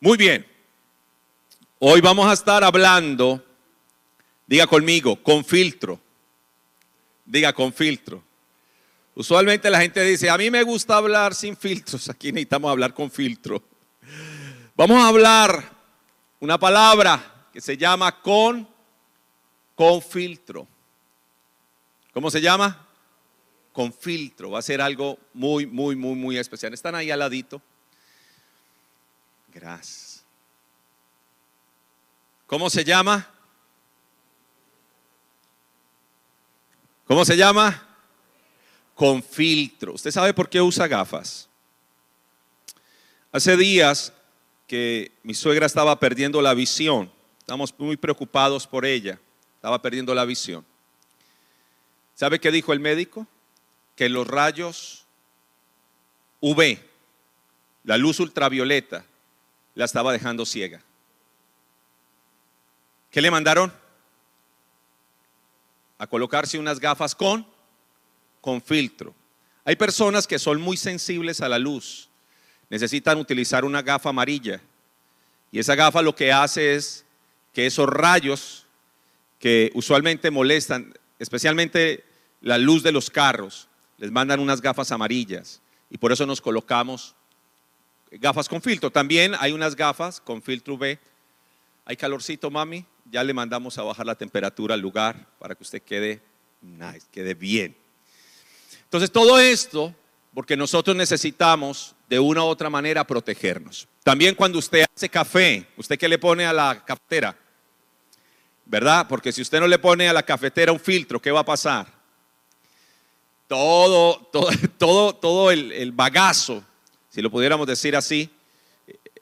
Muy bien. Hoy vamos a estar hablando, diga conmigo, con filtro. Diga con filtro. Usualmente la gente dice, a mí me gusta hablar sin filtros. Aquí necesitamos hablar con filtro. Vamos a hablar una palabra que se llama con, con filtro. ¿Cómo se llama? Con filtro. Va a ser algo muy, muy, muy, muy especial. ¿Están ahí al ladito? Gracias. ¿Cómo se llama? ¿Cómo se llama? Con filtro. ¿Usted sabe por qué usa gafas? Hace días que mi suegra estaba perdiendo la visión. Estamos muy preocupados por ella. Estaba perdiendo la visión. ¿Sabe qué dijo el médico? Que los rayos UV, la luz ultravioleta, la estaba dejando ciega. ¿Qué le mandaron? A colocarse unas gafas con, con filtro. Hay personas que son muy sensibles a la luz. Necesitan utilizar una gafa amarilla. Y esa gafa lo que hace es que esos rayos que usualmente molestan, especialmente la luz de los carros, les mandan unas gafas amarillas. Y por eso nos colocamos gafas con filtro. También hay unas gafas con filtro UV. Hay calorcito, mami. Ya le mandamos a bajar la temperatura al lugar para que usted quede nice, quede bien. Entonces, todo esto, porque nosotros necesitamos de una u otra manera protegernos. También cuando usted hace café, ¿usted qué le pone a la cafetera? ¿Verdad? Porque si usted no le pone a la cafetera un filtro, ¿qué va a pasar? Todo, todo, todo, todo el bagazo si lo pudiéramos decir así,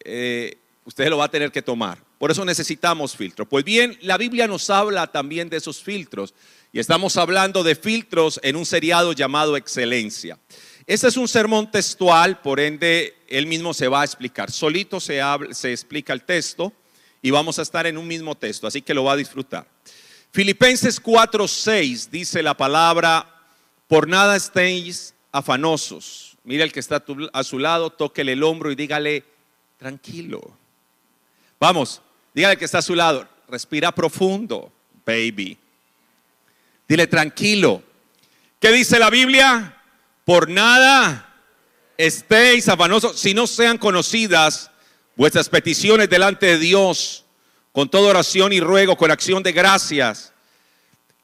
eh, usted lo va a tener que tomar. Por eso necesitamos filtros. Pues bien, la Biblia nos habla también de esos filtros. Y estamos hablando de filtros en un seriado llamado Excelencia. Este es un sermón textual, por ende, él mismo se va a explicar. Solito se, se explica el texto y vamos a estar en un mismo texto, así que lo va a disfrutar. Filipenses 4:6 dice la palabra, por nada estéis afanosos Mira el que está a su lado, tóquele el hombro y dígale, tranquilo. Vamos, dígale que está a su lado, respira profundo, baby. Dile, tranquilo. ¿Qué dice la Biblia? Por nada estéis afanosos, si no sean conocidas vuestras peticiones delante de Dios, con toda oración y ruego, con acción de gracias.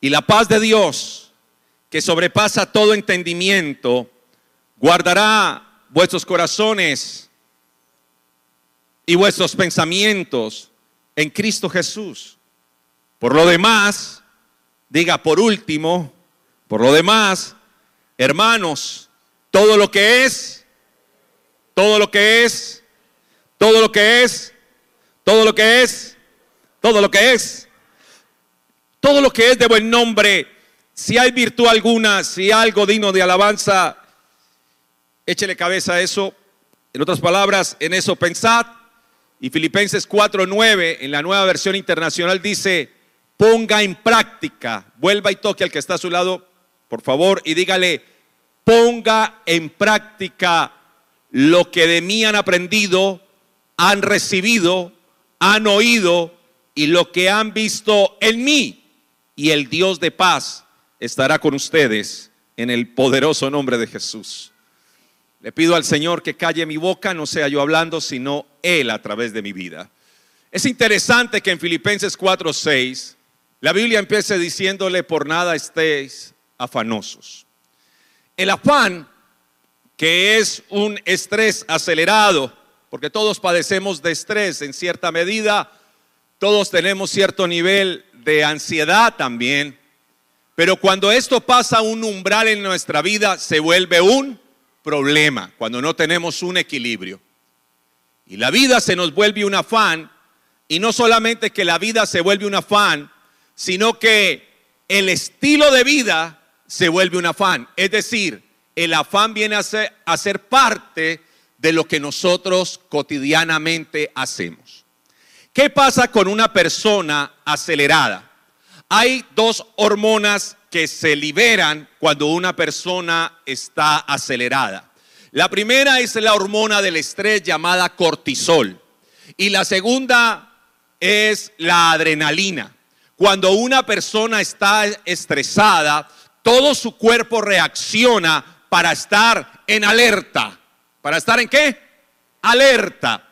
Y la paz de Dios, que sobrepasa todo entendimiento, guardará vuestros corazones y vuestros pensamientos en Cristo Jesús. Por lo demás, diga por último, por lo demás, hermanos, todo lo que es, todo lo que es, todo lo que es, todo lo que es, todo lo que es, todo lo que es de buen nombre, si hay virtud alguna, si hay algo digno de alabanza, Échele cabeza a eso. En otras palabras, en eso pensad. Y Filipenses 4:9 en la nueva versión internacional dice, ponga en práctica, vuelva y toque al que está a su lado, por favor, y dígale, ponga en práctica lo que de mí han aprendido, han recibido, han oído y lo que han visto en mí. Y el Dios de paz estará con ustedes en el poderoso nombre de Jesús. Le pido al Señor que calle mi boca, no sea yo hablando, sino Él a través de mi vida. Es interesante que en Filipenses 4:6 la Biblia empiece diciéndole, por nada estéis afanosos. El afán, que es un estrés acelerado, porque todos padecemos de estrés en cierta medida, todos tenemos cierto nivel de ansiedad también, pero cuando esto pasa un umbral en nuestra vida, se vuelve un problema, cuando no tenemos un equilibrio. Y la vida se nos vuelve un afán, y no solamente que la vida se vuelve un afán, sino que el estilo de vida se vuelve un afán. Es decir, el afán viene a ser, a ser parte de lo que nosotros cotidianamente hacemos. ¿Qué pasa con una persona acelerada? Hay dos hormonas que se liberan cuando una persona está acelerada. La primera es la hormona del estrés llamada cortisol. Y la segunda es la adrenalina. Cuando una persona está estresada, todo su cuerpo reacciona para estar en alerta. ¿Para estar en qué? Alerta.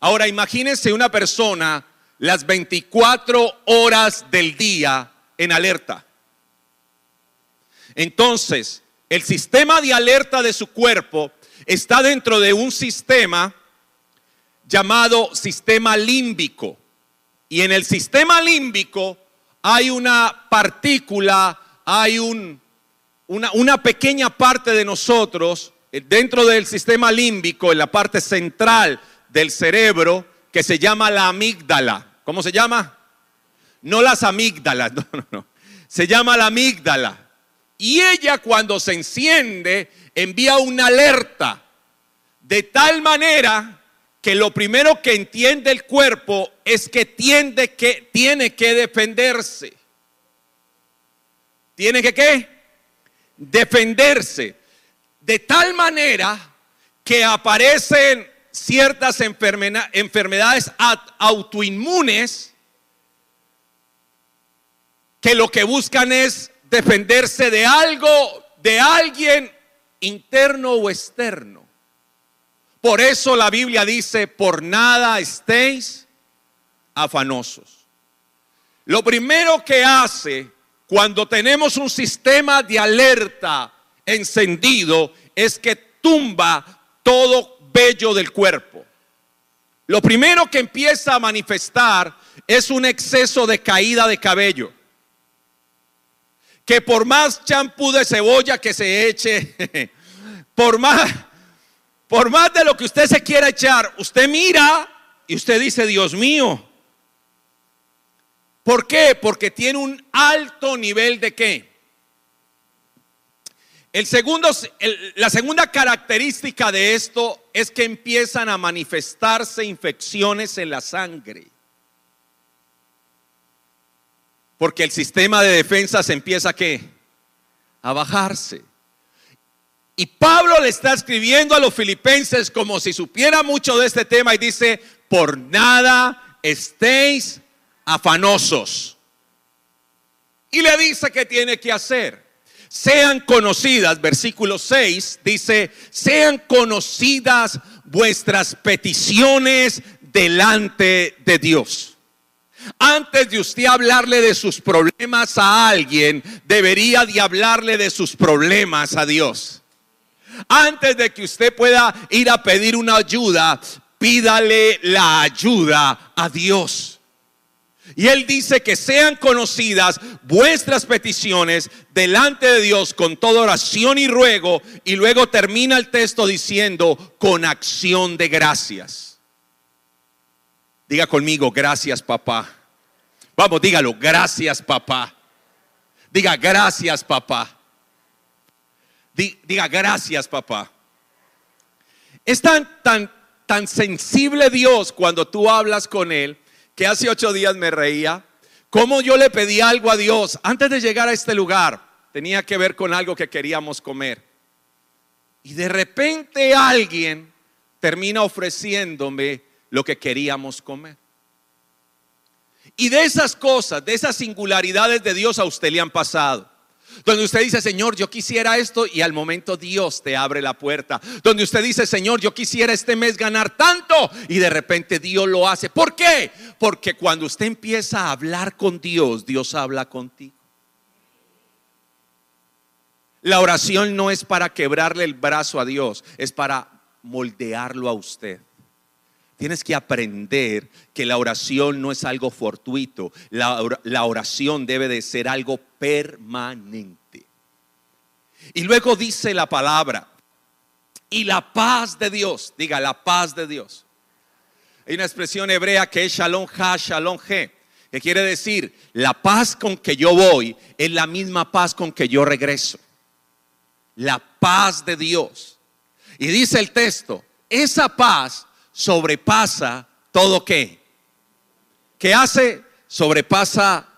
Ahora imagínense una persona las 24 horas del día en alerta. Entonces, el sistema de alerta de su cuerpo está dentro de un sistema llamado sistema límbico. Y en el sistema límbico hay una partícula, hay un, una, una pequeña parte de nosotros eh, dentro del sistema límbico, en la parte central del cerebro, que se llama la amígdala. ¿Cómo se llama? No las amígdalas, no, no, no. Se llama la amígdala. Y ella cuando se enciende envía una alerta de tal manera que lo primero que entiende el cuerpo es que, tiende que tiene que defenderse. ¿Tiene que qué? Defenderse. De tal manera que aparecen ciertas enfermedades autoinmunes que lo que buscan es defenderse de algo, de alguien interno o externo. Por eso la Biblia dice, por nada estéis afanosos. Lo primero que hace cuando tenemos un sistema de alerta encendido es que tumba todo vello del cuerpo. Lo primero que empieza a manifestar es un exceso de caída de cabello. Que por más champú de cebolla que se eche, por más por más de lo que usted se quiera echar, usted mira y usted dice, Dios mío. ¿Por qué? Porque tiene un alto nivel de qué? El segundo, la segunda característica de esto es que empiezan a manifestarse infecciones en la sangre. Porque el sistema de defensa se empieza qué? A bajarse. Y Pablo le está escribiendo a los filipenses como si supiera mucho de este tema y dice, por nada estéis afanosos. Y le dice que tiene que hacer. Sean conocidas, versículo 6 dice, sean conocidas vuestras peticiones delante de Dios. Antes de usted hablarle de sus problemas a alguien, debería de hablarle de sus problemas a Dios. Antes de que usted pueda ir a pedir una ayuda, pídale la ayuda a Dios. Y Él dice que sean conocidas vuestras peticiones delante de Dios con toda oración y ruego. Y luego termina el texto diciendo con acción de gracias. Diga conmigo, gracias papá. Vamos, dígalo, gracias papá. Diga, gracias papá. Diga, gracias papá. Es tan, tan, tan sensible Dios cuando tú hablas con Él, que hace ocho días me reía, como yo le pedí algo a Dios antes de llegar a este lugar, tenía que ver con algo que queríamos comer. Y de repente alguien termina ofreciéndome lo que queríamos comer. Y de esas cosas, de esas singularidades de Dios a usted le han pasado. Donde usted dice, Señor, yo quisiera esto y al momento Dios te abre la puerta. Donde usted dice, Señor, yo quisiera este mes ganar tanto y de repente Dios lo hace. ¿Por qué? Porque cuando usted empieza a hablar con Dios, Dios habla contigo. La oración no es para quebrarle el brazo a Dios, es para moldearlo a usted. Tienes que aprender que la oración no es algo fortuito, la, oración debe de ser algo permanente. Y luego dice la palabra, y la paz de Dios, diga la paz de Dios. Hay una expresión hebrea que es shalom ha, shalom he, que quiere decir, la paz con que yo voy es la misma paz con que yo regreso. La paz de Dios. Y dice el texto, esa paz sobrepasa todo qué. ¿Qué hace? Sobrepasa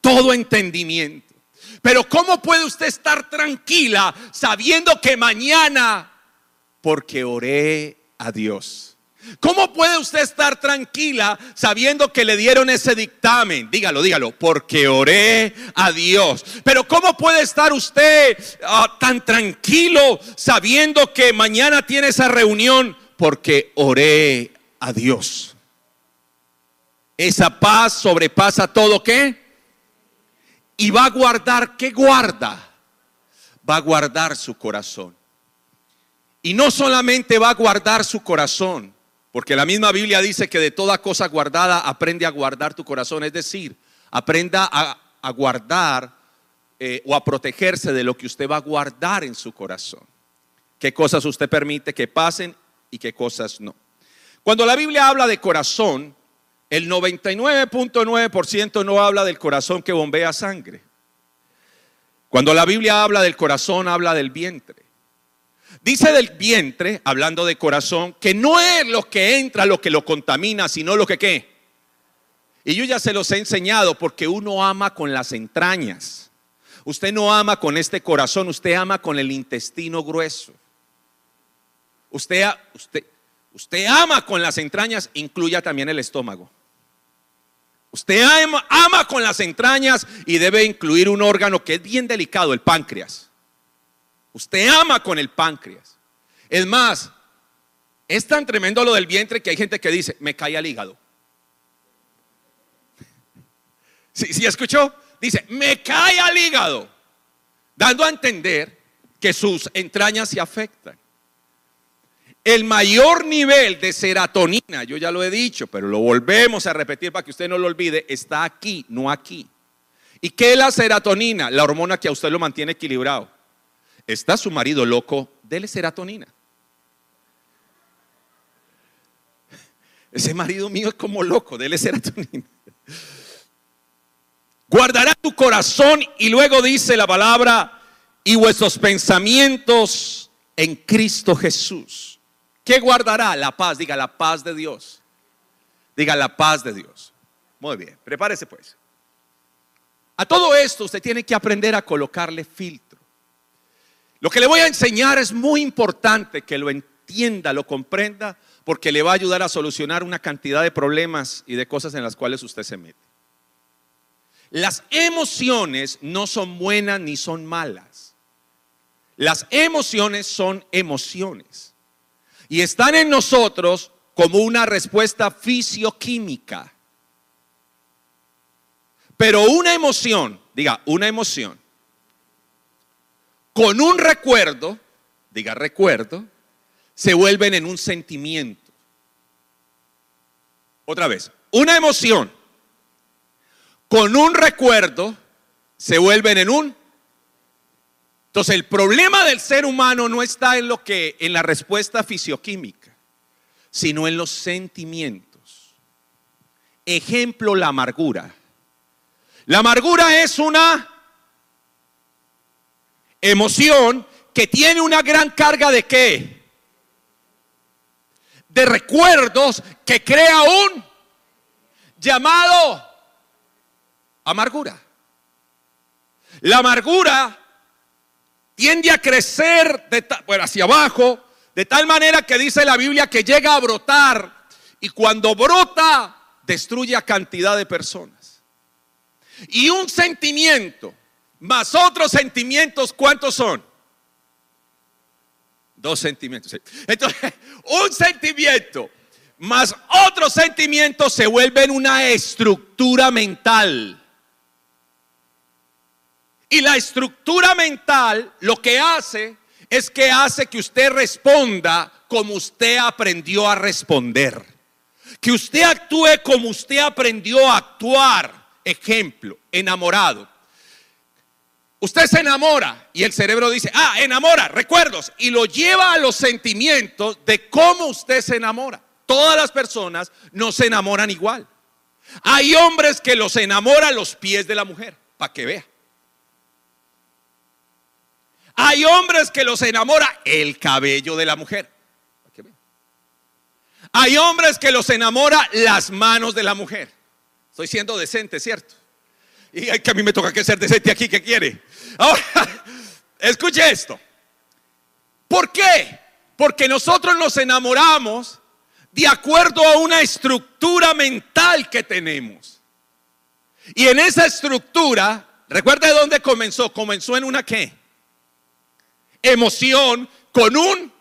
todo entendimiento. Pero ¿cómo puede usted estar tranquila sabiendo que mañana, porque oré a Dios? ¿Cómo puede usted estar tranquila sabiendo que le dieron ese dictamen? Dígalo, dígalo, porque oré a Dios. Pero ¿cómo puede estar usted ah, tan tranquilo sabiendo que mañana tiene esa reunión? Porque oré a Dios. Esa paz sobrepasa todo qué? Y va a guardar, ¿qué guarda? Va a guardar su corazón. Y no solamente va a guardar su corazón, porque la misma Biblia dice que de toda cosa guardada aprende a guardar tu corazón. Es decir, aprenda a, guardar eh, o a protegerse de lo que usted va a guardar en su corazón. Qué cosas usted permite que pasen y qué cosas no. Cuando la Biblia habla de corazón, el 99.9% no habla del corazón que bombea sangre. Cuando la Biblia habla del corazón, habla del vientre. Dice del vientre, hablando de corazón, que no es lo que entra lo que lo contamina, sino lo que qué. Y yo ya se los he enseñado porque uno ama con las entrañas. Usted no ama con este corazón, usted ama con el intestino grueso. Usted, usted, usted ama con las entrañas, incluya también el estómago. Usted ama, con las entrañas y debe incluir un órgano que es bien delicado, el páncreas. Usted ama con el páncreas. Es más, es tan tremendo lo del vientre que hay gente que dice, me cae al hígado. ¿Sí, ¿Sí escuchó? Dice, me cae al hígado. Dando a entender que sus entrañas se afectan. El mayor nivel de serotonina, yo ya lo he dicho, pero lo volvemos a repetir para que usted no lo olvide, está aquí, no aquí. ¿Y qué es la serotonina? La hormona que a usted lo mantiene equilibrado. ¿Está su marido loco? Dele serotonina. Ese marido mío es como loco, dele serotonina. Guardará tu corazón y luego dice la palabra y vuestros pensamientos en Cristo Jesús. ¿Qué guardará? La paz, diga la paz de Dios. Diga la paz de Dios. Muy bien, prepárese pues. A todo esto usted tiene que aprender a colocarle filtro. Lo que le voy a enseñar es muy importante que lo entienda, lo comprenda, porque le va a ayudar a solucionar una cantidad de problemas y de cosas en las cuales usted se mete. Las emociones no son buenas ni son malas. Las emociones son emociones. Y están en nosotros como una respuesta fisioquímica. Pero una emoción, diga, una emoción, con un recuerdo, diga recuerdo, se vuelven en un sentimiento. Otra vez, una emoción con un recuerdo se vuelven en un entonces, el problema del ser humano no está en lo que en la respuesta fisioquímica, sino en los sentimientos. Ejemplo, la amargura. La amargura es una emoción que tiene una gran carga de qué? De recuerdos que crea un llamado amargura. La amargura tiende a crecer de hacia abajo, de tal manera que dice la Biblia que llega a brotar y cuando brota destruye a cantidad de personas. Y un sentimiento más otros sentimientos, ¿cuántos son? Dos sentimientos. Entonces, un sentimiento más otros sentimientos se vuelven una estructura mental. Y la estructura mental lo que hace es que hace que usted responda como usted aprendió a responder. Que usted actúe como usted aprendió a actuar. Ejemplo, enamorado. Usted se enamora y el cerebro dice, ah, enamora, recuerdos, y lo lleva a los sentimientos de cómo usted se enamora. Todas las personas no se enamoran igual. Hay hombres que los enamoran los pies de la mujer, para que vea. Hay hombres que los enamora el cabello de la mujer. Hay hombres que los enamora las manos de la mujer. Estoy siendo decente, ¿cierto? Y que a mí me toca que ser decente aquí, ¿qué quiere? Ahora, escuche esto. ¿Por qué? Porque nosotros nos enamoramos de acuerdo a una estructura mental que tenemos. Y en esa estructura, recuerda de dónde comenzó. Comenzó en una qué? Emoción con un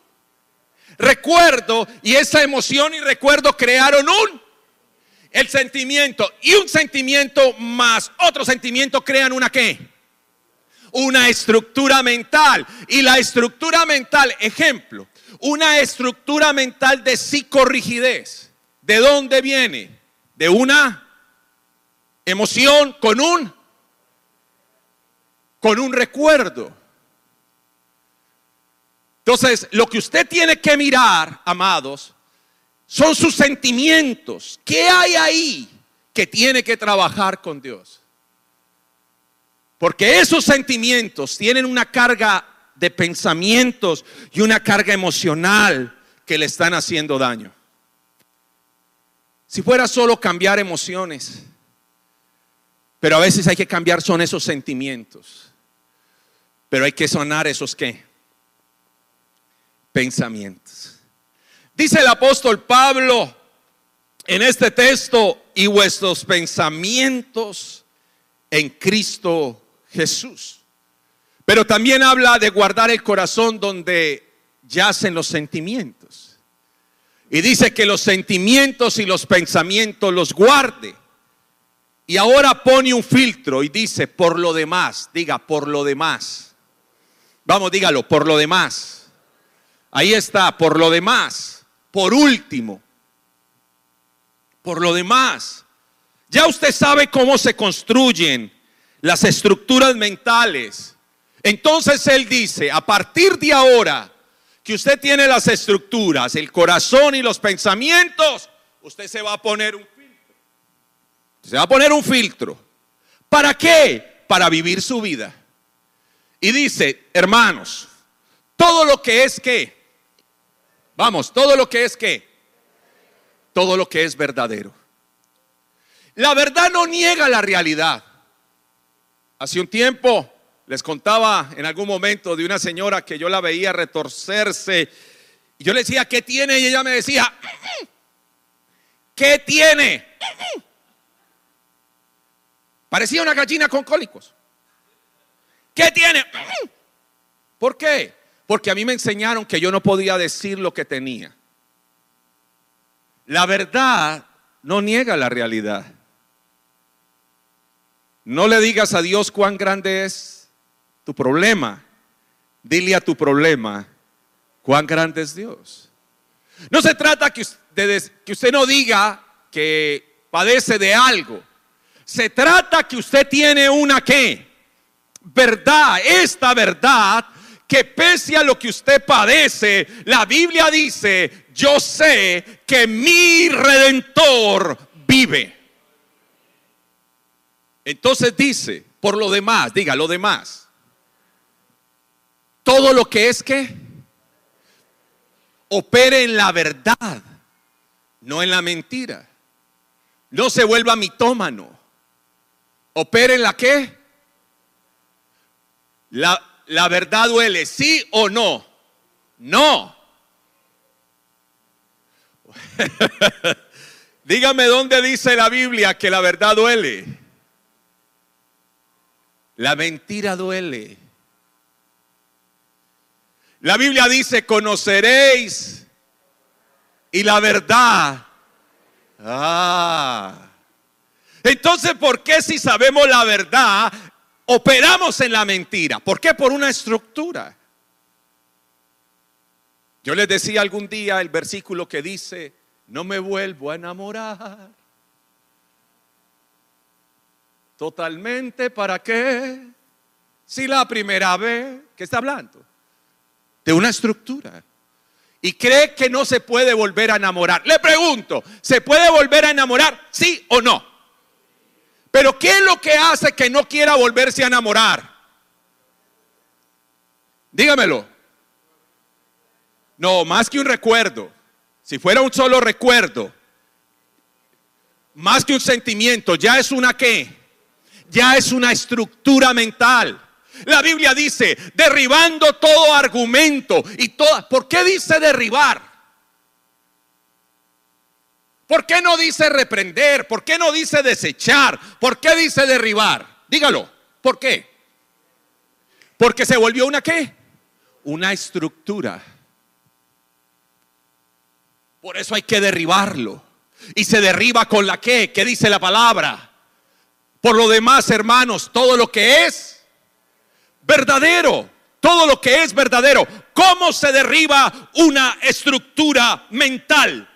recuerdo y esa emoción y recuerdo crearon un el sentimiento y un sentimiento más otro sentimiento crean una qué? Una estructura mental. Y la estructura mental, ejemplo, una estructura mental de psicorrigidez. ¿De dónde viene? De una emoción con un con un recuerdo. Entonces, lo que usted tiene que mirar, amados, son sus sentimientos. ¿Qué hay ahí que tiene que trabajar con Dios? Porque esos sentimientos tienen una carga de pensamientos y una carga emocional que le están haciendo daño. Si fuera solo cambiar emociones, pero a veces hay que cambiar son esos sentimientos. Pero hay que sonar esos qué? Pensamientos. Dice el apóstol Pablo en este texto, y vuestros pensamientos en Cristo Jesús. Pero también habla de guardar el corazón donde yacen los sentimientos. Y dice que los sentimientos y los pensamientos los guarde. Y ahora pone un filtro y dice, por lo demás, diga, por lo demás. Vamos, dígalo, por lo demás. Ahí está, por lo demás. Por último, por lo demás. Ya usted sabe cómo se construyen las estructuras mentales. Entonces él dice, a partir de ahora que usted tiene las estructuras, el corazón y los pensamientos, usted se va a poner un filtro. Se va a poner un filtro. ¿Para qué? Para vivir su vida. Y dice, hermanos, todo lo que es que, vamos, todo lo que es que, todo lo que es verdadero. La verdad no niega la realidad. Hace un tiempo les contaba en algún momento de una señora que yo la veía retorcerse. Y yo le decía, ¿qué tiene? Y ella me decía, ¿qué tiene? Parecía una gallina con cólicos. ¿Qué tiene? ¿Por qué? Porque a mí me enseñaron que yo no podía decir lo que tenía. La verdad no niega la realidad. No le digas a Dios cuán grande es tu problema. Dile a tu problema cuán grande es Dios. No se trata que, que usted no diga que padece de algo. Se trata que usted tiene una qué? Verdad, esta verdad que pese a lo que usted padece, la Biblia dice, yo sé que mi redentor vive. Entonces dice, por lo demás, diga lo demás. Todo lo que es que opere en la verdad, no en la mentira. No se vuelva mitómano. Opere en la qué? La, la verdad duele, sí o no. No. Dígame dónde dice la Biblia que la verdad duele. La mentira duele. La Biblia dice, conoceréis y la verdad. Ah. Entonces, ¿por qué si sabemos la verdad, operamos en la mentira? ¿Por qué? Por una estructura. Yo les decía algún día el versículo que dice, no me vuelvo a enamorar Totalmente, ¿para qué? Si la primera vez, ¿qué está hablando? De una estructura. Y cree que no se puede volver a enamorar. Le pregunto, ¿se puede volver a enamorar? ¿Sí o no? Pero ¿qué es lo que hace que no quiera volverse a enamorar? Dígamelo. No, más que un recuerdo. Si fuera un solo recuerdo, más que un sentimiento, ya es una qué? ya es una estructura mental. La Biblia dice, derribando todo argumento y toda... ¿Por qué dice derribar? ¿Por qué no dice reprender? ¿Por qué no dice desechar? ¿Por qué dice derribar? Dígalo. ¿Por qué? Porque se volvió una qué? Una estructura. Por eso hay que derribarlo. Y se derriba con la qué? ¿Qué dice la palabra? Por lo demás, hermanos, todo lo que es verdadero, todo lo que es verdadero. ¿Cómo se derriba una estructura mental?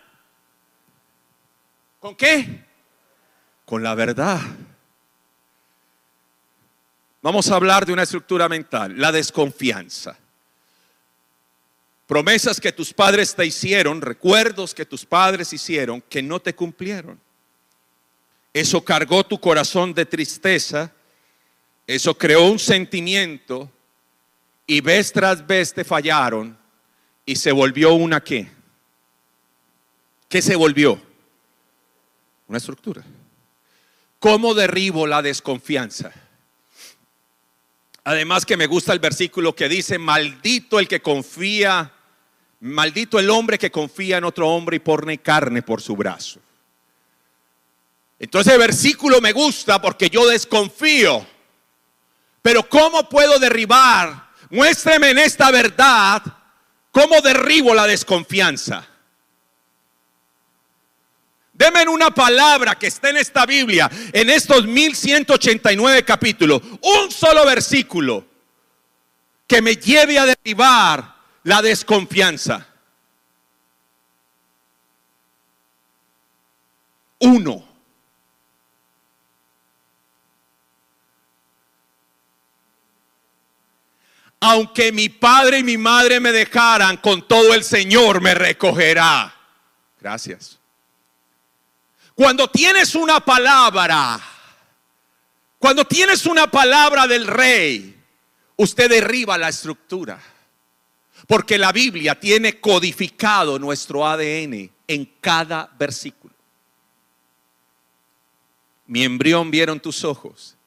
¿Con qué? Con la verdad. Vamos a hablar de una estructura mental, la desconfianza. Promesas que tus padres te hicieron, recuerdos que tus padres hicieron que no te cumplieron. Eso cargó tu corazón de tristeza, eso creó un sentimiento y vez tras vez te fallaron y se volvió una qué. ¿Qué se volvió? Una estructura. ¿Cómo derribo la desconfianza? Además que me gusta el versículo que dice, maldito el que confía, maldito el hombre que confía en otro hombre y pone carne por su brazo. Entonces el versículo me gusta porque yo desconfío. Pero ¿cómo puedo derribar? Muéstreme en esta verdad cómo derribo la desconfianza. Deme una palabra que esté en esta Biblia, en estos 1189 capítulos, un solo versículo que me lleve a derribar la desconfianza. Uno. Aunque mi padre y mi madre me dejaran, con todo el Señor me recogerá. Gracias. Cuando tienes una palabra, cuando tienes una palabra del rey, usted derriba la estructura. Porque la Biblia tiene codificado nuestro ADN en cada versículo. Mi embrión vieron tus ojos.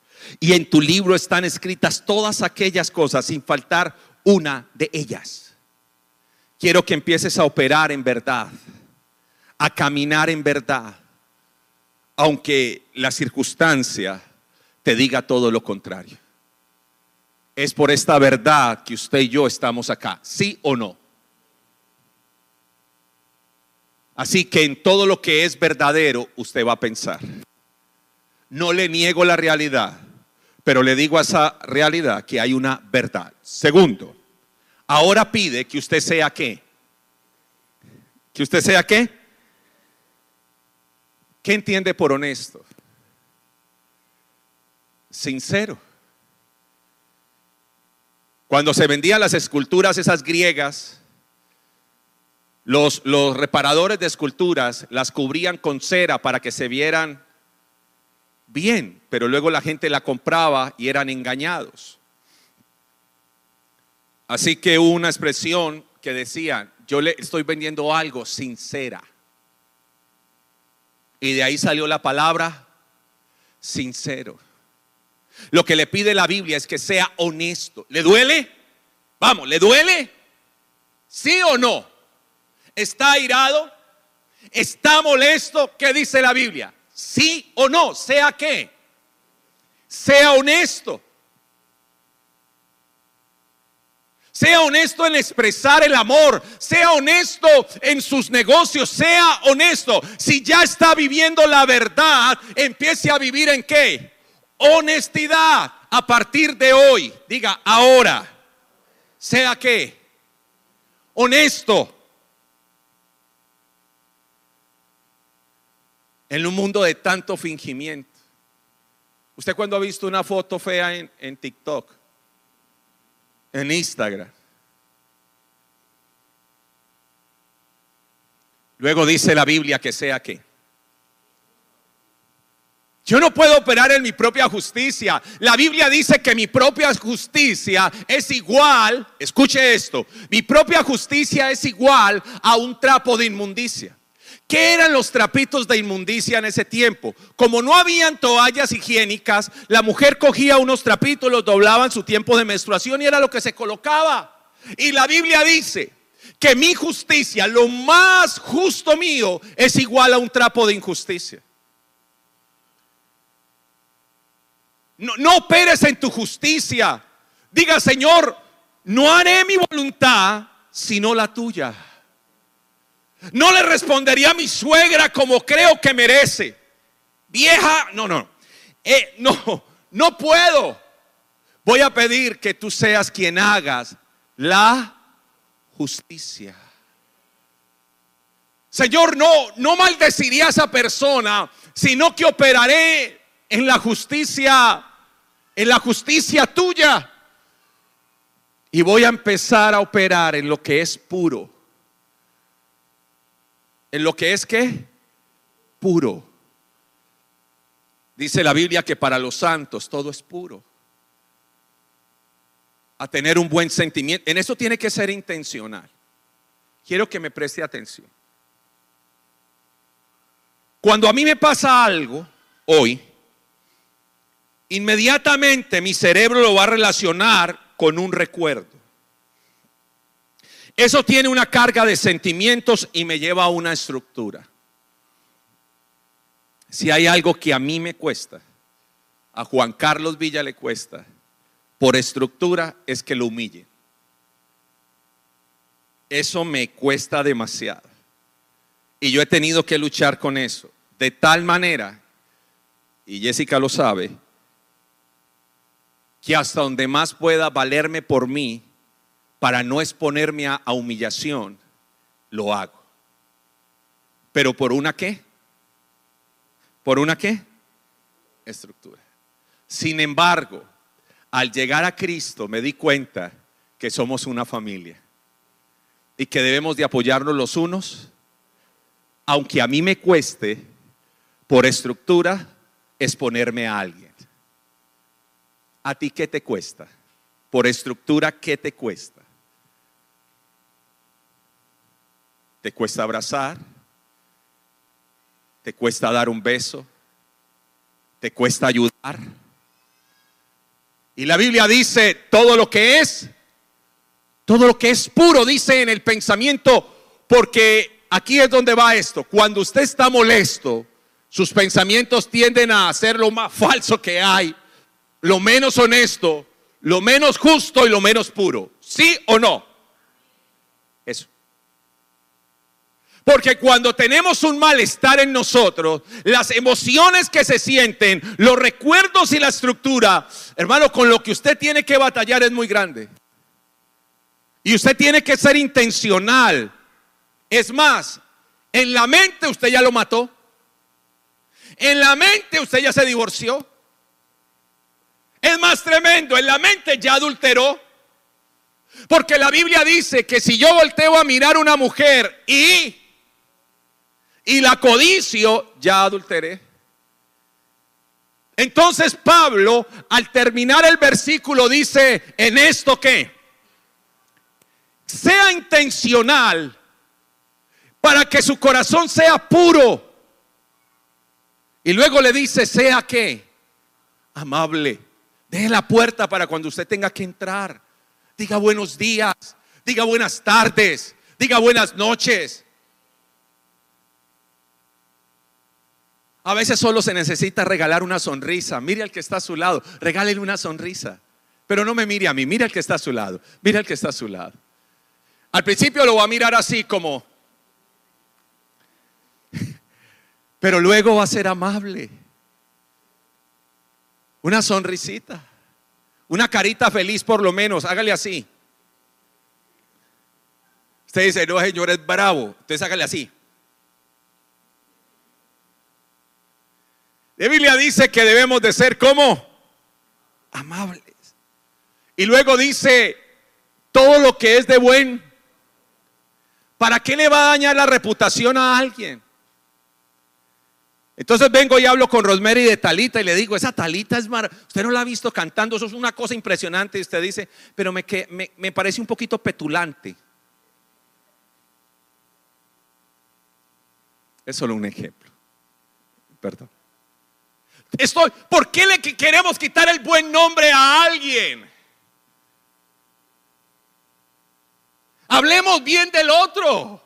Y en tu libro están escritas todas aquellas cosas sin faltar una de ellas. Quiero que empieces a operar en verdad, a caminar en verdad, aunque la circunstancia te diga todo lo contrario. Es por esta verdad que usted y yo estamos acá, sí o no. Así que en todo lo que es verdadero usted va a pensar. No le niego la realidad, pero le digo a esa realidad que hay una verdad. Segundo, ahora pide que usted sea qué. Que usted sea qué ¿Qué entiende por honesto? Sincero. Cuando se vendían las esculturas esas griegas, los, reparadores de esculturas las cubrían con cera para que se vieran bien, pero luego la gente la compraba y eran engañados. Así que hubo una expresión que decía, yo le estoy vendiendo algo sincera. Y de ahí salió la palabra sincero. Lo que le pide la Biblia es que sea honesto. ¿Le duele? Vamos, ¿le duele? ¿Sí o no? ¿Está airado? ¿Está molesto? ¿Qué dice la Biblia? ¿Sí o no? ¿Sea qué? Sea honesto. Sea honesto en expresar el amor. Sea honesto en sus negocios. Sea honesto. Si ya está viviendo la verdad, empiece a vivir en qué? Honestidad. A partir de hoy. Diga ahora. Sea qué? Honesto. En un mundo de tanto fingimiento. ¿Usted cuando ha visto una foto fea en, en TikTok? En Instagram. Luego dice la Biblia que sea que. Yo no puedo operar en mi propia justicia. La Biblia dice que mi propia justicia es igual, escuche esto, mi propia justicia es igual a un trapo de inmundicia. ¿Qué eran los trapitos de inmundicia en ese tiempo? Como no habían toallas higiénicas, la mujer cogía unos trapitos, los doblaba en su tiempo de menstruación y era lo que se colocaba. Y la Biblia dice que mi justicia, lo más justo mío, es igual a un trapo de injusticia. No, no operes en tu justicia. Diga, Señor, no haré mi voluntad sino la tuya. No le respondería a mi suegra como creo que merece. Vieja, no, no. Eh, no, no puedo. Voy a pedir que tú seas quien hagas la justicia. Señor, no, no maldeciría a esa persona, sino que operaré en la justicia, en la justicia tuya. Y voy a empezar a operar en lo que es puro. En lo que es qué? Puro. Dice la Biblia que para los santos todo es puro. A tener un buen sentimiento. En eso tiene que ser intencional. Quiero que me preste atención. Cuando a mí me pasa algo hoy, inmediatamente mi cerebro lo va a relacionar con un recuerdo. Eso tiene una carga de sentimientos y me lleva a una estructura. Si hay algo que a mí me cuesta, a Juan Carlos Villa le cuesta, por estructura, es que lo humille. Eso me cuesta demasiado. Y yo he tenido que luchar con eso. De tal manera, y Jessica lo sabe, que hasta donde más pueda valerme por mí, para no exponerme a, humillación, lo hago. Pero por una qué? ¿Por una qué? Estructura. Sin embargo, al llegar a Cristo me di cuenta que somos una familia y que debemos de apoyarnos los unos, aunque a mí me cueste, por estructura, exponerme a alguien. ¿A ti qué te cuesta? Por estructura, ¿qué te cuesta? ¿Te cuesta abrazar? ¿Te cuesta dar un beso? ¿Te cuesta ayudar? Y la Biblia dice, todo lo que es, todo lo que es puro, dice en el pensamiento, porque aquí es donde va esto. Cuando usted está molesto, sus pensamientos tienden a hacer lo más falso que hay, lo menos honesto, lo menos justo y lo menos puro. ¿Sí o no? Eso. Porque cuando tenemos un malestar en nosotros, las emociones que se sienten, los recuerdos y la estructura, hermano, con lo que usted tiene que batallar es muy grande. Y usted tiene que ser intencional. Es más, en la mente usted ya lo mató. En la mente usted ya se divorció. Es más tremendo, en la mente ya adulteró. Porque la Biblia dice que si yo volteo a mirar una mujer y y la codicio, ya adulteré. Entonces Pablo, al terminar el versículo, dice, en esto que sea intencional para que su corazón sea puro. Y luego le dice, sea que amable. Deje la puerta para cuando usted tenga que entrar. Diga buenos días, diga buenas tardes, diga buenas noches. A veces solo se necesita regalar una sonrisa. Mire al que está a su lado, regálele una sonrisa. Pero no me mire a mí, mire al que está a su lado, mire al que está a su lado. Al principio lo va a mirar así como, pero luego va a ser amable. Una sonrisita, una carita feliz por lo menos, hágale así. Usted dice, no, señor, es bravo. Entonces hágale así. La Biblia dice que debemos de ser como amables. Y luego dice, todo lo que es de buen, ¿para qué le va a dañar la reputación a alguien? Entonces vengo y hablo con Rosemary de Talita y le digo, esa Talita es maravillosa. Usted no la ha visto cantando, eso es una cosa impresionante. Y usted dice, pero me, me, me parece un poquito petulante. Es solo un ejemplo. Perdón. Estoy, ¿por qué le queremos quitar el buen nombre a alguien? Hablemos bien del otro.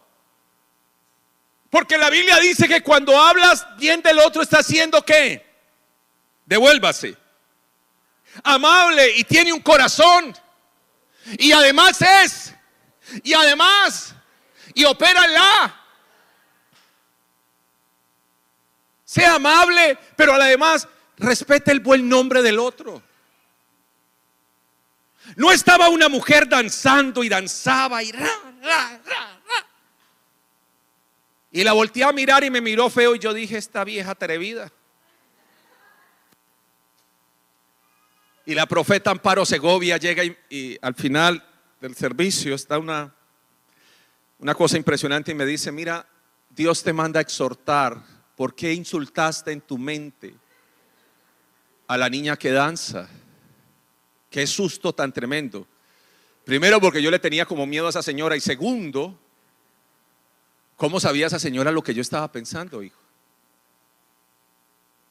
Porque la Biblia dice que cuando hablas bien del otro está haciendo qué? Devuélvase. Amable y tiene un corazón. Y además es. Y además. Y opera la. Sea amable, pero además respete el buen nombre del otro. No estaba una mujer danzando y danzaba y ra, ra, ra, Y la volteé a mirar y me miró feo y yo dije, esta vieja atrevida. Y la profeta Amparo Segovia llega y, al final del servicio está una, una cosa impresionante y me dice, mira, Dios te manda a exhortar, ¿por qué insultaste en tu mente a la niña que danza? Qué susto tan tremendo. Primero porque yo le tenía como miedo a esa señora y segundo, ¿cómo sabía esa señora lo que yo estaba pensando, hijo?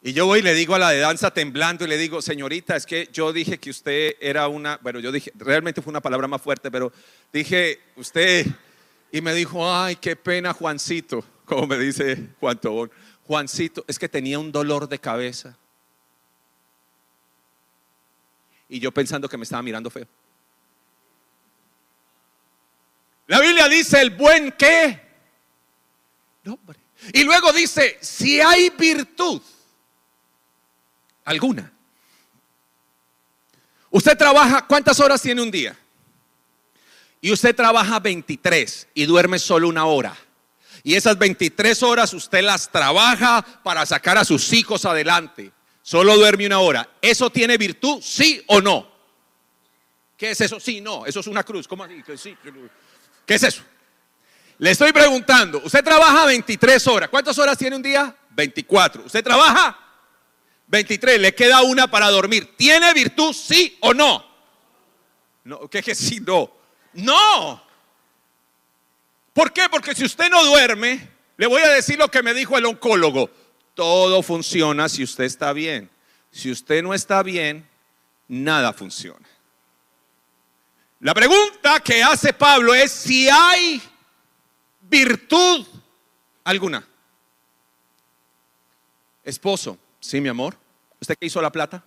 Y yo voy y le digo a la de danza temblando y le digo, señorita, es que yo dije que usted era una, bueno, yo dije, realmente fue una palabra más fuerte, pero dije, usted, y me dijo, ay, qué pena, Juancito, como me dice Juan Tobón, Juancito, es que tenía un dolor de cabeza. Y yo pensando que me estaba mirando feo. La Biblia dice, el buen qué. Y luego dice, si hay virtud alguna. Usted trabaja, ¿cuántas horas tiene un día? Y usted trabaja 23 y duerme solo una hora. Y esas 23 horas usted las trabaja para sacar a sus hijos adelante. Solo duerme una hora. ¿Eso tiene virtud? ¿Sí o no? ¿Qué es eso? Sí, no. Eso es una cruz. ¿Cómo así? ¿Qué es eso? Le estoy preguntando. Usted trabaja 23 horas. ¿Cuántas horas tiene un día? 24. ¿Usted trabaja 23, le queda una para dormir. ¿Tiene virtud, sí o no? ¿qué que sí, no? No. ¿Por qué? Porque si usted no duerme, le voy a decir lo que me dijo el oncólogo. Todo funciona si usted está bien. Si usted no está bien, nada funciona. La pregunta que hace Pablo es si hay virtud alguna. Esposo, Sí, mi amor. ¿Usted qué hizo la plata?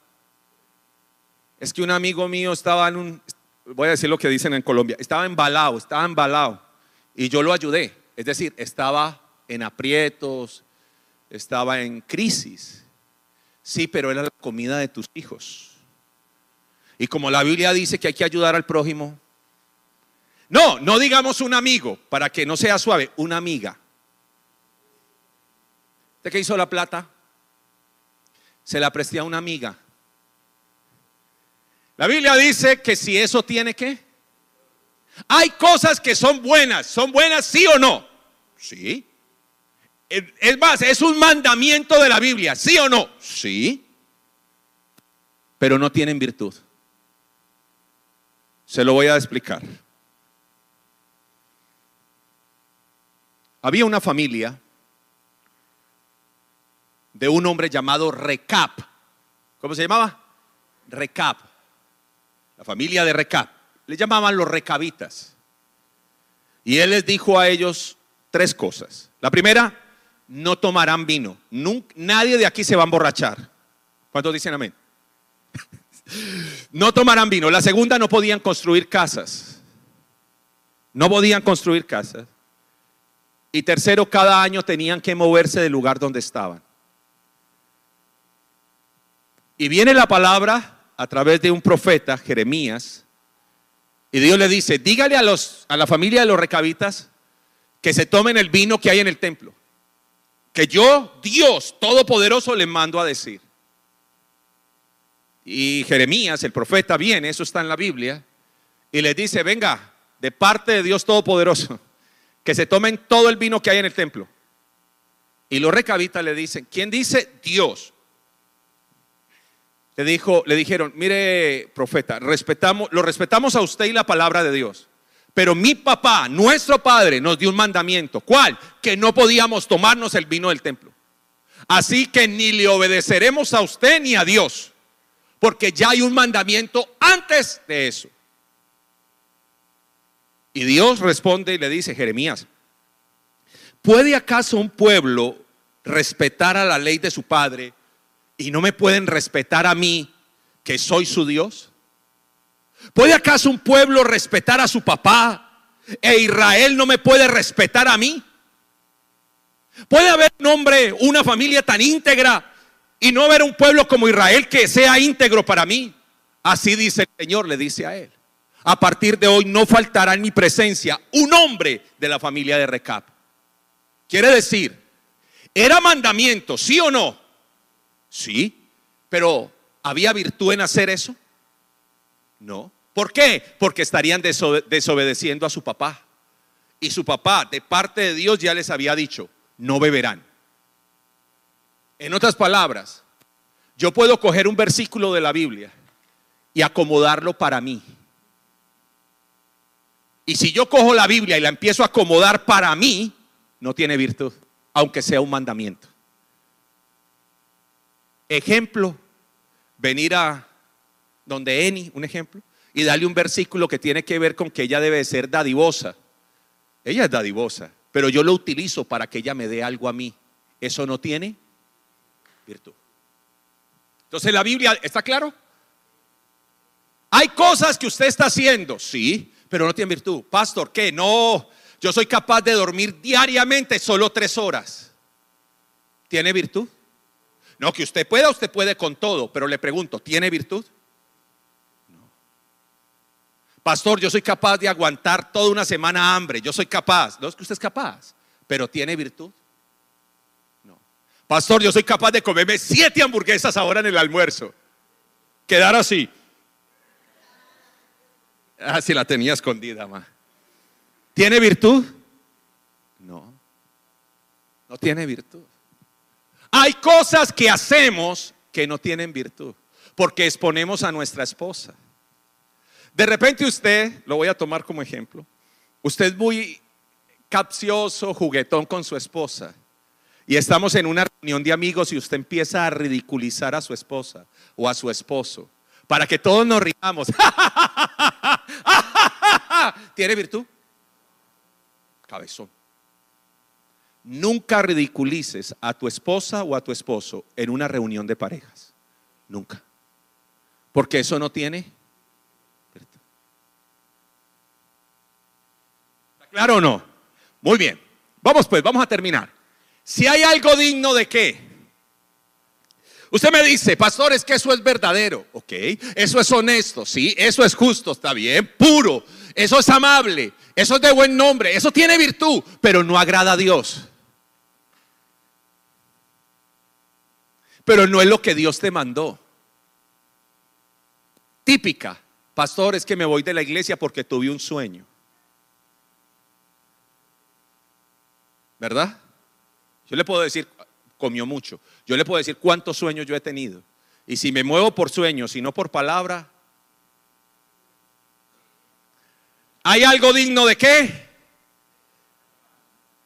Es que un amigo mío estaba en un, voy a decir lo que dicen en Colombia, estaba embalado, estaba embalado. Y yo lo ayudé. Es decir, estaba en aprietos, estaba en crisis. Sí, pero era la comida de tus hijos. Y como la Biblia dice que hay que ayudar al prójimo, no, no digamos un amigo, para que no sea suave, una amiga. ¿Usted qué hizo la plata? se la presté a una amiga. La Biblia dice que si eso tiene que, hay cosas que son buenas, son buenas sí o no. Sí. Es más, es un mandamiento de la Biblia, sí o no. Sí. Pero no tienen virtud. Se lo voy a explicar. Había una familia de un hombre llamado Recap. ¿Cómo se llamaba? Recap. La familia de Recap. Le llamaban los recabitas. Y él les dijo a ellos tres cosas. La primera, no tomarán vino. nadie de aquí se va a emborrachar. ¿Cuántos dicen amén? no tomarán vino. La segunda, no podían construir casas. No podían construir casas. Y tercero, cada año tenían que moverse del lugar donde estaban. Y viene la palabra a través de un profeta, Jeremías, y Dios le dice, dígale a, los, a la familia de los recabitas que se tomen el vino que hay en el templo. Que yo, Dios Todopoderoso, les mando a decir. Y Jeremías, el profeta, viene, eso está en la Biblia, y les dice, venga, de parte de Dios Todopoderoso, que se tomen todo el vino que hay en el templo. Y los recabitas le dicen, ¿quién dice? Dios le, dijo, le dijeron, mire profeta, respetamos, lo respetamos a usted y la palabra de Dios. Pero mi papá, nuestro padre, nos dio un mandamiento. ¿Cuál? Que no podíamos tomarnos el vino del templo. Así que ni le obedeceremos a usted ni a Dios. Porque ya hay un mandamiento antes de eso. Y Dios responde y le dice, Jeremías, ¿puede acaso un pueblo respetar a la ley de su padre y no me pueden respetar a mí, que soy su Dios? ¿Puede acaso un pueblo respetar a su papá e Israel no me puede respetar a mí? ¿Puede haber un hombre, una familia tan íntegra y no haber un pueblo como Israel que sea íntegro para mí? Así dice el Señor, le dice a él. A partir de hoy no faltará en mi presencia un hombre de la familia de Recap. Quiere decir, era mandamiento, sí o no. Sí, pero ¿había virtud en hacer eso? No. ¿Por qué? Porque estarían desobedeciendo a su papá. Y su papá, de parte de Dios, ya les había dicho, no beberán. En otras palabras, yo puedo coger un versículo de la Biblia y acomodarlo para mí. Y si yo cojo la Biblia y la empiezo a acomodar para mí, no tiene virtud, aunque sea un mandamiento. Ejemplo, venir a donde Eni, un ejemplo, y darle un versículo que tiene que ver con que ella debe ser dadivosa. Ella es dadivosa pero yo lo utilizo para que ella me dé algo a mí. Eso no tiene virtud. Entonces la Biblia, ¿está claro? Hay cosas que usted está haciendo, sí, pero no tiene virtud. Pastor, ¿qué? No, yo soy capaz de dormir diariamente solo tres horas. ¿Tiene virtud? No, que usted pueda, usted puede con todo, pero le pregunto, ¿tiene virtud? Pastor, yo soy capaz de aguantar toda una semana hambre. Yo soy capaz. No es que usted es capaz, pero tiene virtud. No. Pastor, yo soy capaz de comerme siete hamburguesas ahora en el almuerzo. Quedar así. Ah, si la tenía escondida, ma. ¿Tiene virtud? No. No tiene virtud. Hay cosas que hacemos que no tienen virtud, porque exponemos a nuestra esposa. De repente usted, lo voy a tomar como ejemplo, usted es muy capcioso, juguetón con su esposa. Y estamos en una reunión de amigos y usted empieza a ridiculizar a su esposa o a su esposo para que todos nos riamos. ¿Tiene virtud? Cabezón. Nunca ridiculices a tu esposa o a tu esposo en una reunión de parejas. Nunca. Porque eso no tiene ¿Claro o no? Muy bien. Vamos pues, vamos a terminar. Si hay algo digno de qué? Usted me dice, pastor, es que eso es verdadero, ok, eso es honesto, sí, eso es justo, está bien, puro, eso es amable, eso es de buen nombre, eso tiene virtud, pero no agrada a Dios. Pero no es lo que Dios te mandó. Típica, pastor, es que me voy de la iglesia porque tuve un sueño. ¿verdad? Yo le puedo decir, comió mucho. Yo le puedo decir cuántos sueños yo he tenido. Y si me muevo por sueños y no por palabra, ¿hay algo digno de qué?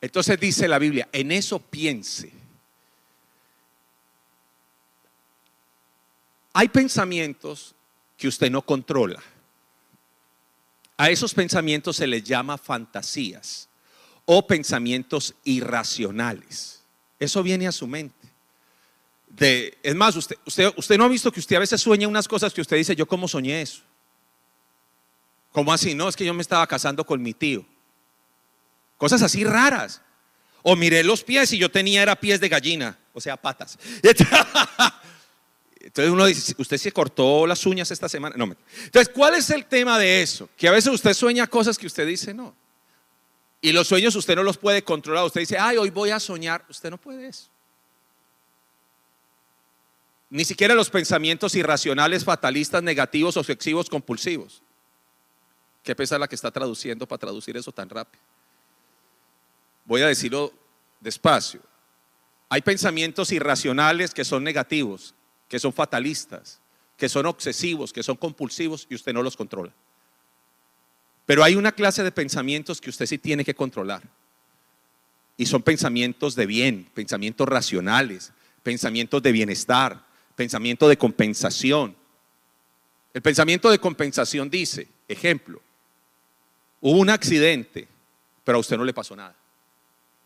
Entonces dice la Biblia, en eso piense. Hay pensamientos que usted no controla. A esos pensamientos se les llama fantasías o pensamientos irracionales. Eso viene a su mente. De, es más, usted, no ha visto que usted a veces sueña unas cosas que usted dice, yo cómo soñé eso. ¿Cómo así? No, es que yo me estaba casando con mi tío. Cosas así raras. O miré los pies y yo tenía era pies de gallina, o sea, patas. Entonces uno dice, ¿usted se cortó las uñas esta semana? No. Entonces, ¿cuál es el tema de eso? Que a veces usted sueña cosas que usted dice, no. Y los sueños usted no los puede controlar. Usted dice, ay, hoy voy a soñar. Usted no puede eso. Ni siquiera los pensamientos irracionales, fatalistas, negativos, obsesivos, compulsivos. Qué pesa la que está traduciendo para traducir eso tan rápido. Voy a decirlo despacio. Hay pensamientos irracionales que son negativos, que son fatalistas, que son obsesivos, que son compulsivos y usted no los controla. Pero hay una clase de pensamientos que usted sí tiene que controlar. Y son pensamientos de bien, pensamientos racionales, pensamientos de bienestar, pensamiento de compensación. El pensamiento de compensación dice, ejemplo, hubo un accidente, pero a usted no le pasó nada.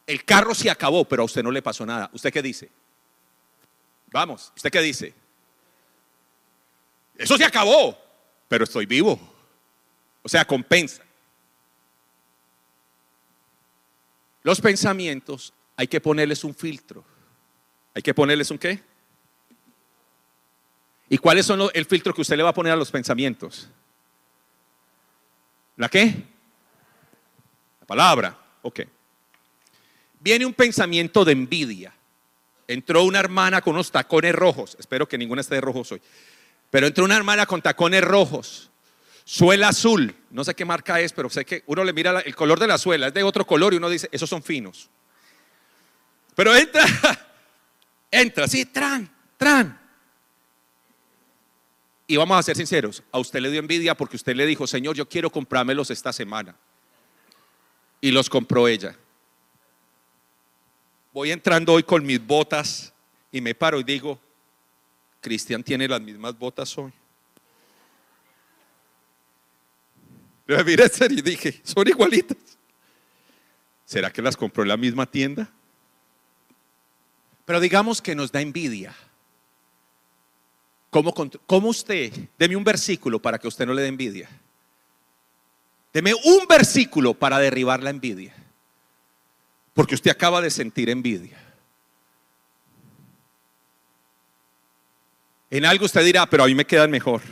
El carro se acabó, pero a usted no le pasó nada. ¿Usted qué dice? Vamos, ¿usted qué dice? Eso se acabó, pero estoy vivo. O sea, compensa. Los pensamientos hay que ponerles un filtro. Hay que ponerles un qué? ¿Y cuáles son el filtro que usted le va a poner a los pensamientos? ¿La qué? La palabra. Ok. Viene un pensamiento de envidia. Entró una hermana con unos tacones rojos. Espero que ninguna esté de rojos hoy. Pero entró una hermana con tacones rojos. Suela azul. No sé qué marca es, pero sé que uno le mira el color de la suela. Es de otro color y uno dice, esos son finos. Pero entra, entra así, tran, tran. Y vamos a ser sinceros, a usted le dio envidia porque usted le dijo, Señor, yo quiero comprármelos esta semana. Y los compró ella. Voy entrando hoy con mis botas y me paro y digo, Cristian tiene las mismas botas hoy. Le miré y dije, son igualitas. ¿Será que las compró en la misma tienda? Pero digamos que nos da envidia. ¿Cómo, usted? Deme un versículo para que usted no le dé envidia. Deme un versículo para derribar la envidia. Porque usted acaba de sentir envidia. En algo usted dirá, pero a mí me quedan mejor.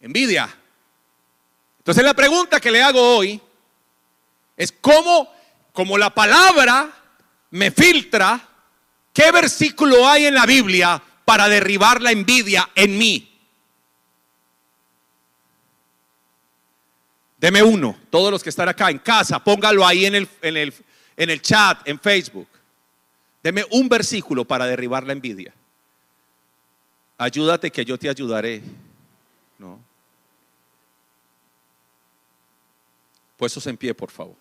Envidia. Entonces la pregunta que le hago hoy es cómo, como la palabra me filtra, ¿qué versículo hay en la Biblia para derribar la envidia en mí. Deme uno, todos los que están acá en casa, póngalo ahí en el, en el, en el chat, en Facebook. Deme un versículo para derribar la envidia. Ayúdate que yo te ayudaré. No. Puestos en pie, por favor.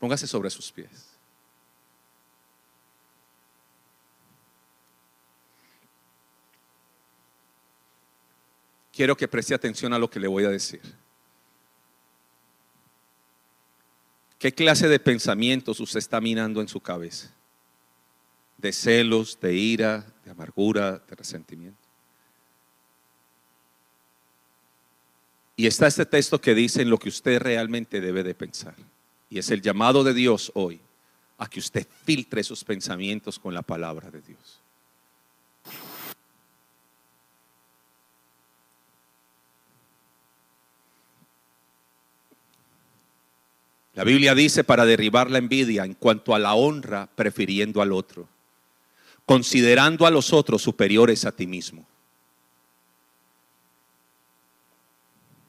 Póngase sobre sus pies. quiero que preste atención a lo que le voy a decir. ¿Qué clase de pensamientos usted está minando en su cabeza? De celos, de ira, de amargura, de resentimiento. Y está este texto que dice en lo que usted realmente debe de pensar. Y es el llamado de Dios hoy a que usted filtre esos pensamientos con la palabra de Dios. La Biblia dice para derribar la envidia en cuanto a la honra, prefiriendo al otro, considerando a los otros superiores a ti mismo.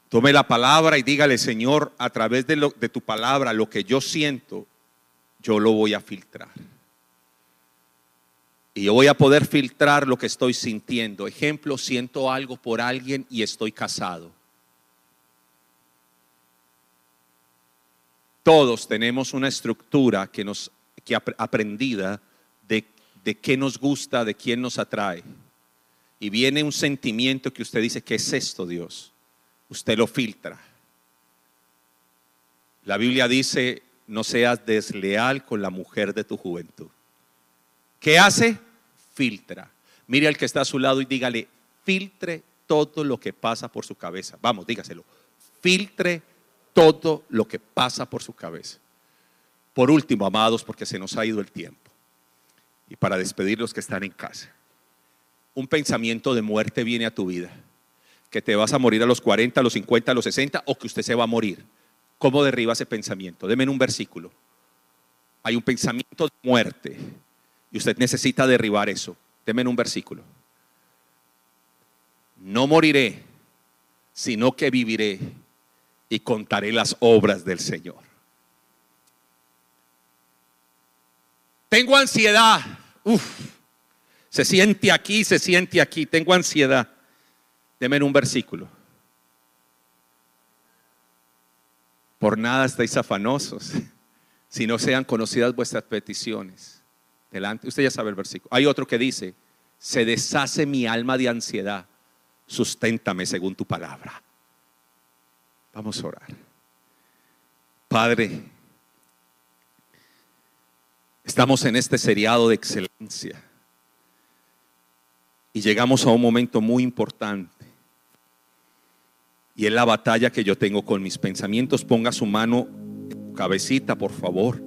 Tome la palabra y dígale, Señor, a través de, de tu palabra, lo que yo siento, yo lo voy a filtrar. Y yo voy a poder filtrar lo que estoy sintiendo. Ejemplo, siento algo por alguien y estoy casado Todos tenemos una estructura que nos que aprendida de, de qué nos gusta, de quién nos atrae. Y viene un sentimiento que usted dice, ¿qué es esto, Dios? Usted lo filtra. La Biblia dice, no seas desleal con la mujer de tu juventud. ¿Qué hace? Filtra. Mire al que está a su lado y dígale, filtre todo lo que pasa por su cabeza. Vamos, dígaselo. Filtre todo lo que pasa por su cabeza. Por último, amados, porque se nos ha ido el tiempo, y para despedir los que están en casa, un pensamiento de muerte viene a tu vida, que te vas a morir a los 40, a los 50, a los 60, o que usted se va a morir. ¿Cómo derriba ese pensamiento? Deme un versículo. Hay un pensamiento de muerte y usted necesita derribar eso. Deme un versículo. No moriré, sino que viviré y contaré las obras del Señor. Tengo ansiedad. Uf, se siente aquí, se siente aquí. Tengo ansiedad. Deme un versículo. Por nada estáis afanosos, si no sean conocidas vuestras peticiones. Delante, usted ya sabe el versículo. Hay otro que dice, se deshace mi alma de ansiedad, susténtame según tu palabra. Vamos a orar. Padre, estamos en este seriado de excelencia y llegamos a un momento muy importante. Y es la batalla que yo tengo con mis pensamientos. Ponga su mano, cabecita, por favor,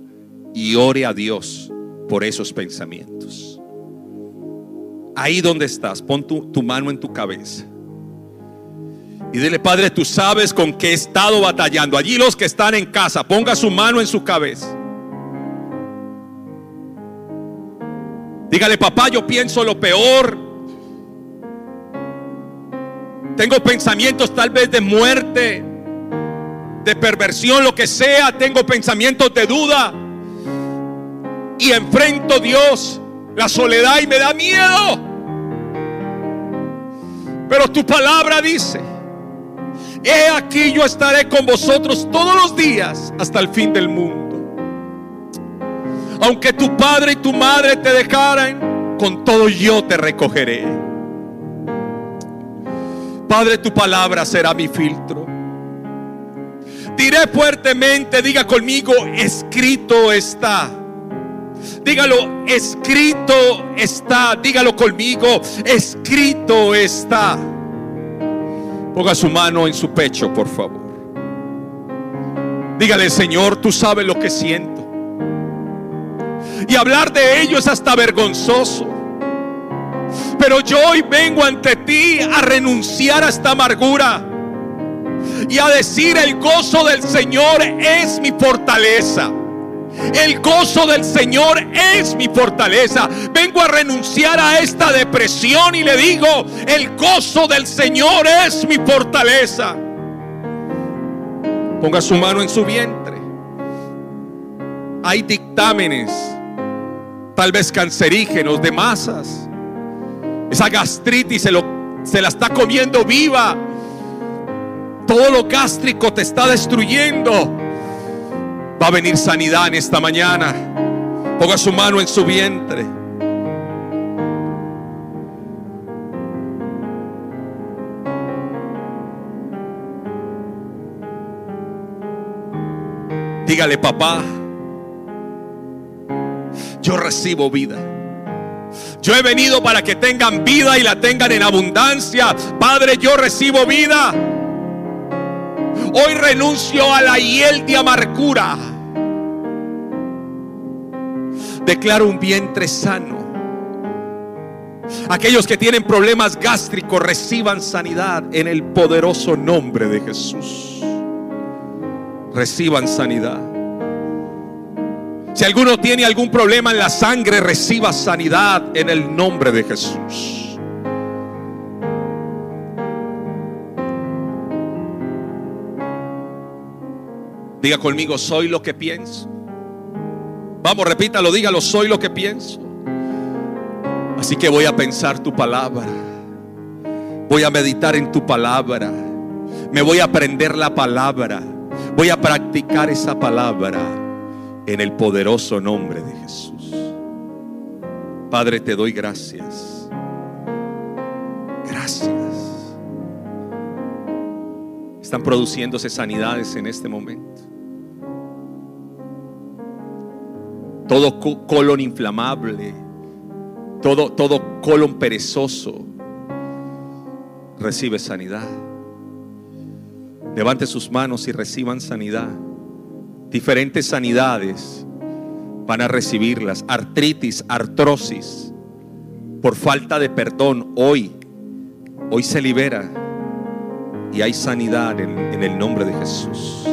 y ore a Dios por esos pensamientos. Ahí donde estás, pon tu, tu mano en tu cabeza. Y dile, Padre, tú sabes con qué he estado batallando. Allí los que están en casa, ponga su mano en su cabeza. Dígale, papá, yo pienso lo peor. Tengo pensamientos tal vez de muerte, de perversión, lo que sea. Tengo pensamientos de duda. Y enfrento Dios la soledad y me da miedo. Pero tu palabra dice He aquí yo estaré con vosotros todos los días hasta el fin del mundo. Aunque tu padre y tu madre te dejaran, con todo yo te recogeré. Padre, tu palabra será mi filtro. Diré fuertemente, diga conmigo, escrito está. Dígalo, escrito está. Dígalo conmigo, escrito está. Ponga su mano en su pecho, por favor. Dígale, Señor, tú sabes lo que siento. Y hablar de ello es hasta vergonzoso. Pero yo hoy vengo ante ti a renunciar a esta amargura y a decir el gozo del Señor es mi fortaleza. El gozo del Señor es mi fortaleza. Vengo a renunciar a esta depresión y le digo, el gozo del Señor es mi fortaleza. Ponga su mano en su vientre. Hay dictámenes, tal vez cancerígenos de masas. Esa gastritis se, lo, se la está comiendo viva. Todo lo gástrico te está destruyendo. Va a venir sanidad en esta mañana. Ponga su mano en su vientre. Dígale, papá, yo recibo vida. Yo he venido para que tengan vida y la tengan en abundancia. Padre, yo recibo vida. Hoy renuncio a la hiel de amargura. Declaro un vientre sano. Aquellos que tienen problemas gástricos reciban sanidad en el poderoso nombre de Jesús. Reciban sanidad. Si alguno tiene algún problema en la sangre, reciba sanidad en el nombre de Jesús. Diga conmigo, soy lo que pienso. Vamos, repítalo, dígalo, soy lo que pienso. Así que voy a pensar tu palabra. Voy a meditar en tu palabra. Me voy a aprender la palabra. Voy a practicar esa palabra en el poderoso nombre de Jesús. Padre, te doy gracias. Gracias. Están produciéndose sanidades en este momento. Todo colon inflamable, todo, todo colon perezoso, recibe sanidad. Levante sus manos y reciban sanidad. Diferentes sanidades van a recibirlas. Artritis, artrosis, por falta de perdón, hoy, hoy se libera y hay sanidad en, en el nombre de Jesús.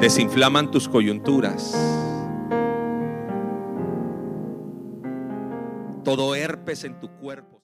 Desinflaman tus coyunturas. Todo herpes en tu cuerpo.